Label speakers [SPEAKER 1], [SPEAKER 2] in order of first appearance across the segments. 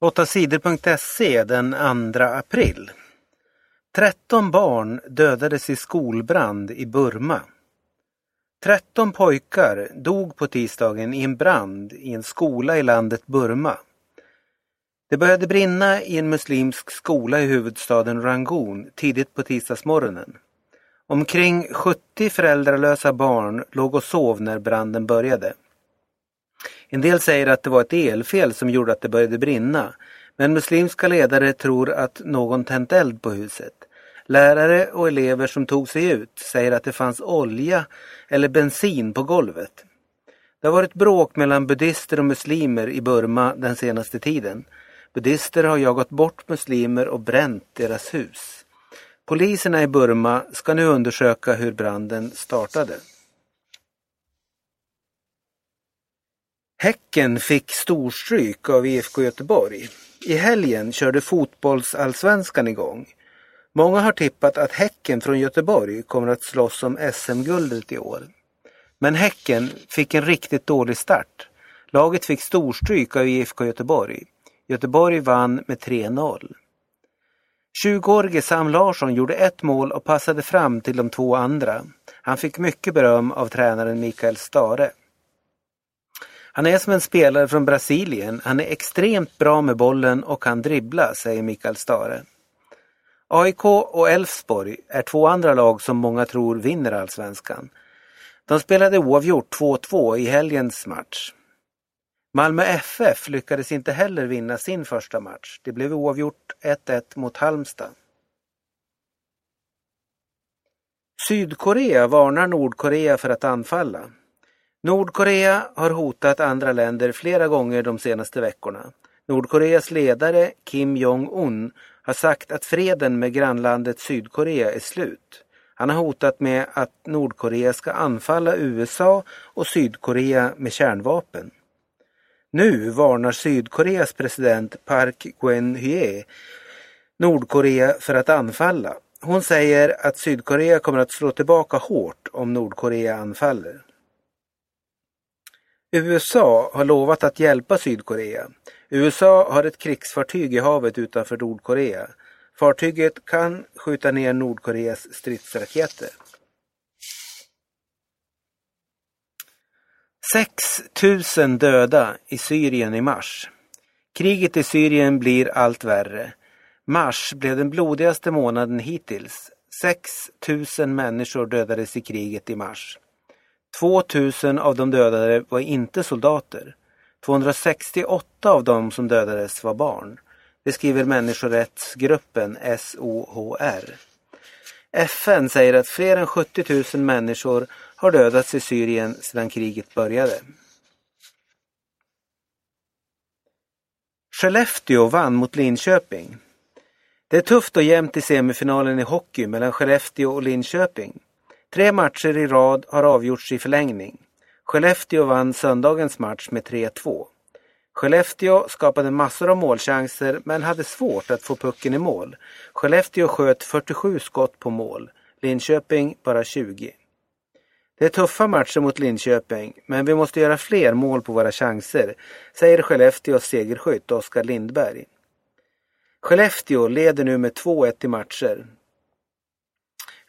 [SPEAKER 1] 8sidor.se den 2 april. 13 barn dödades i skolbrand i Burma. 13 pojkar dog på tisdagen i en brand i en skola i landet Burma. Det började brinna i en muslimsk skola i huvudstaden Rangoon tidigt på tisdagsmorgonen. Omkring 70 föräldralösa barn låg och sov när branden började. En del säger att det var ett elfel som gjorde att det började brinna. Men muslimska ledare tror att någon tänt eld på huset. Lärare och elever som tog sig ut säger att det fanns olja eller bensin på golvet. Det har varit bråk mellan buddister och muslimer i Burma den senaste tiden. Buddister har jagat bort muslimer och bränt deras hus. Poliserna i Burma ska nu undersöka hur branden startade. Häcken fick storstryk av IFK Göteborg. I helgen körde fotbollsallsvenskan igång. Många har tippat att Häcken från Göteborg kommer att slåss om SM-guldet i år. Men Häcken fick en riktigt dålig start. Laget fick storstryk av IFK Göteborg. Göteborg vann med 3-0. 20-årige Sam Larsson gjorde ett mål och passade fram till de två andra. Han fick mycket beröm av tränaren Mikael Stare. Han är som en spelare från Brasilien. Han är extremt bra med bollen och kan dribbla, säger Mikael Stare. AIK och Elfsborg är två andra lag som många tror vinner allsvenskan. De spelade oavgjort 2-2 i helgens match. Malmö FF lyckades inte heller vinna sin första match. Det blev oavgjort 1-1 mot Halmstad. Sydkorea varnar Nordkorea för att anfalla. Nordkorea har hotat andra länder flera gånger de senaste veckorna. Nordkoreas ledare Kim Jong-Un har sagt att freden med grannlandet Sydkorea är slut. Han har hotat med att Nordkorea ska anfalla USA och Sydkorea med kärnvapen. Nu varnar Sydkoreas president Park Geun-hye Nordkorea för att anfalla. Hon säger att Sydkorea kommer att slå tillbaka hårt om Nordkorea anfaller. USA har lovat att hjälpa Sydkorea. USA har ett krigsfartyg i havet utanför Nordkorea. Fartyget kan skjuta ner Nordkoreas stridsraketer. 6 000 döda i Syrien i mars. Kriget i Syrien blir allt värre. Mars blev den blodigaste månaden hittills. 6 000 människor dödades i kriget i mars. 2000 av de dödade var inte soldater. 268 av de som dödades var barn. Det skriver människorättsgruppen SOHR. FN säger att fler än 70 000 människor har dödats i Syrien sedan kriget började. Skellefteå vann mot Linköping. Det är tufft och jämnt i semifinalen i hockey mellan Skellefteå och Linköping. Tre matcher i rad har avgjorts i förlängning. Skellefteå vann söndagens match med 3-2. Skellefteå skapade massor av målchanser men hade svårt att få pucken i mål. Skellefteå sköt 47 skott på mål, Linköping bara 20. Det är tuffa matcher mot Linköping, men vi måste göra fler mål på våra chanser, säger Skellefteås segerskytt Oskar Lindberg. Skellefteå leder nu med 2-1 i matcher.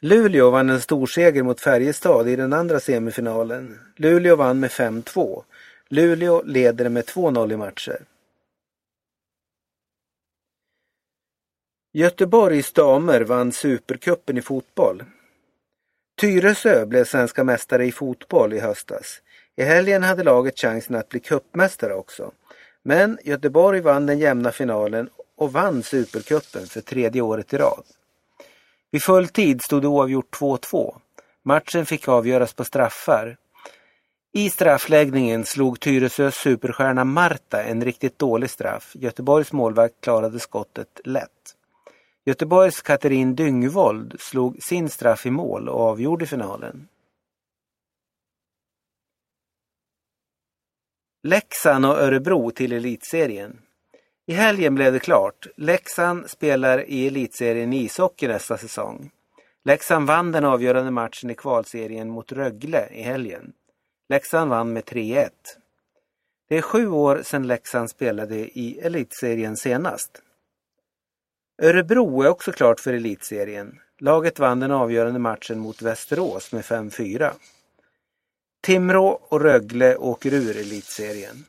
[SPEAKER 1] Luleå vann en storseger mot Färjestad i den andra semifinalen. Luleå vann med 5-2. Luleå leder med 2-0 i matcher. Göteborgs damer vann Supercupen i fotboll. Tyresö blev svenska mästare i fotboll i höstas. I helgen hade laget chansen att bli cupmästare också. Men Göteborg vann den jämna finalen och vann Supercupen för tredje året i rad. Vid full tid stod det oavgjort 2-2. Matchen fick avgöras på straffar. I straffläggningen slog Tyresös superstjärna Marta en riktigt dålig straff. Göteborgs målvakt klarade skottet lätt. Göteborgs Katrin Dyngvold slog sin straff i mål och avgjorde finalen. Leksand och Örebro till elitserien. I helgen blev det klart. Leksand spelar i elitserien i ishockey nästa säsong. Leksand vann den avgörande matchen i kvalserien mot Rögle i helgen. Leksand vann med 3-1. Det är sju år sedan Leksand spelade i elitserien senast. Örebro är också klart för elitserien. Laget vann den avgörande matchen mot Västerås med 5-4. Timrå och Rögle åker ur elitserien.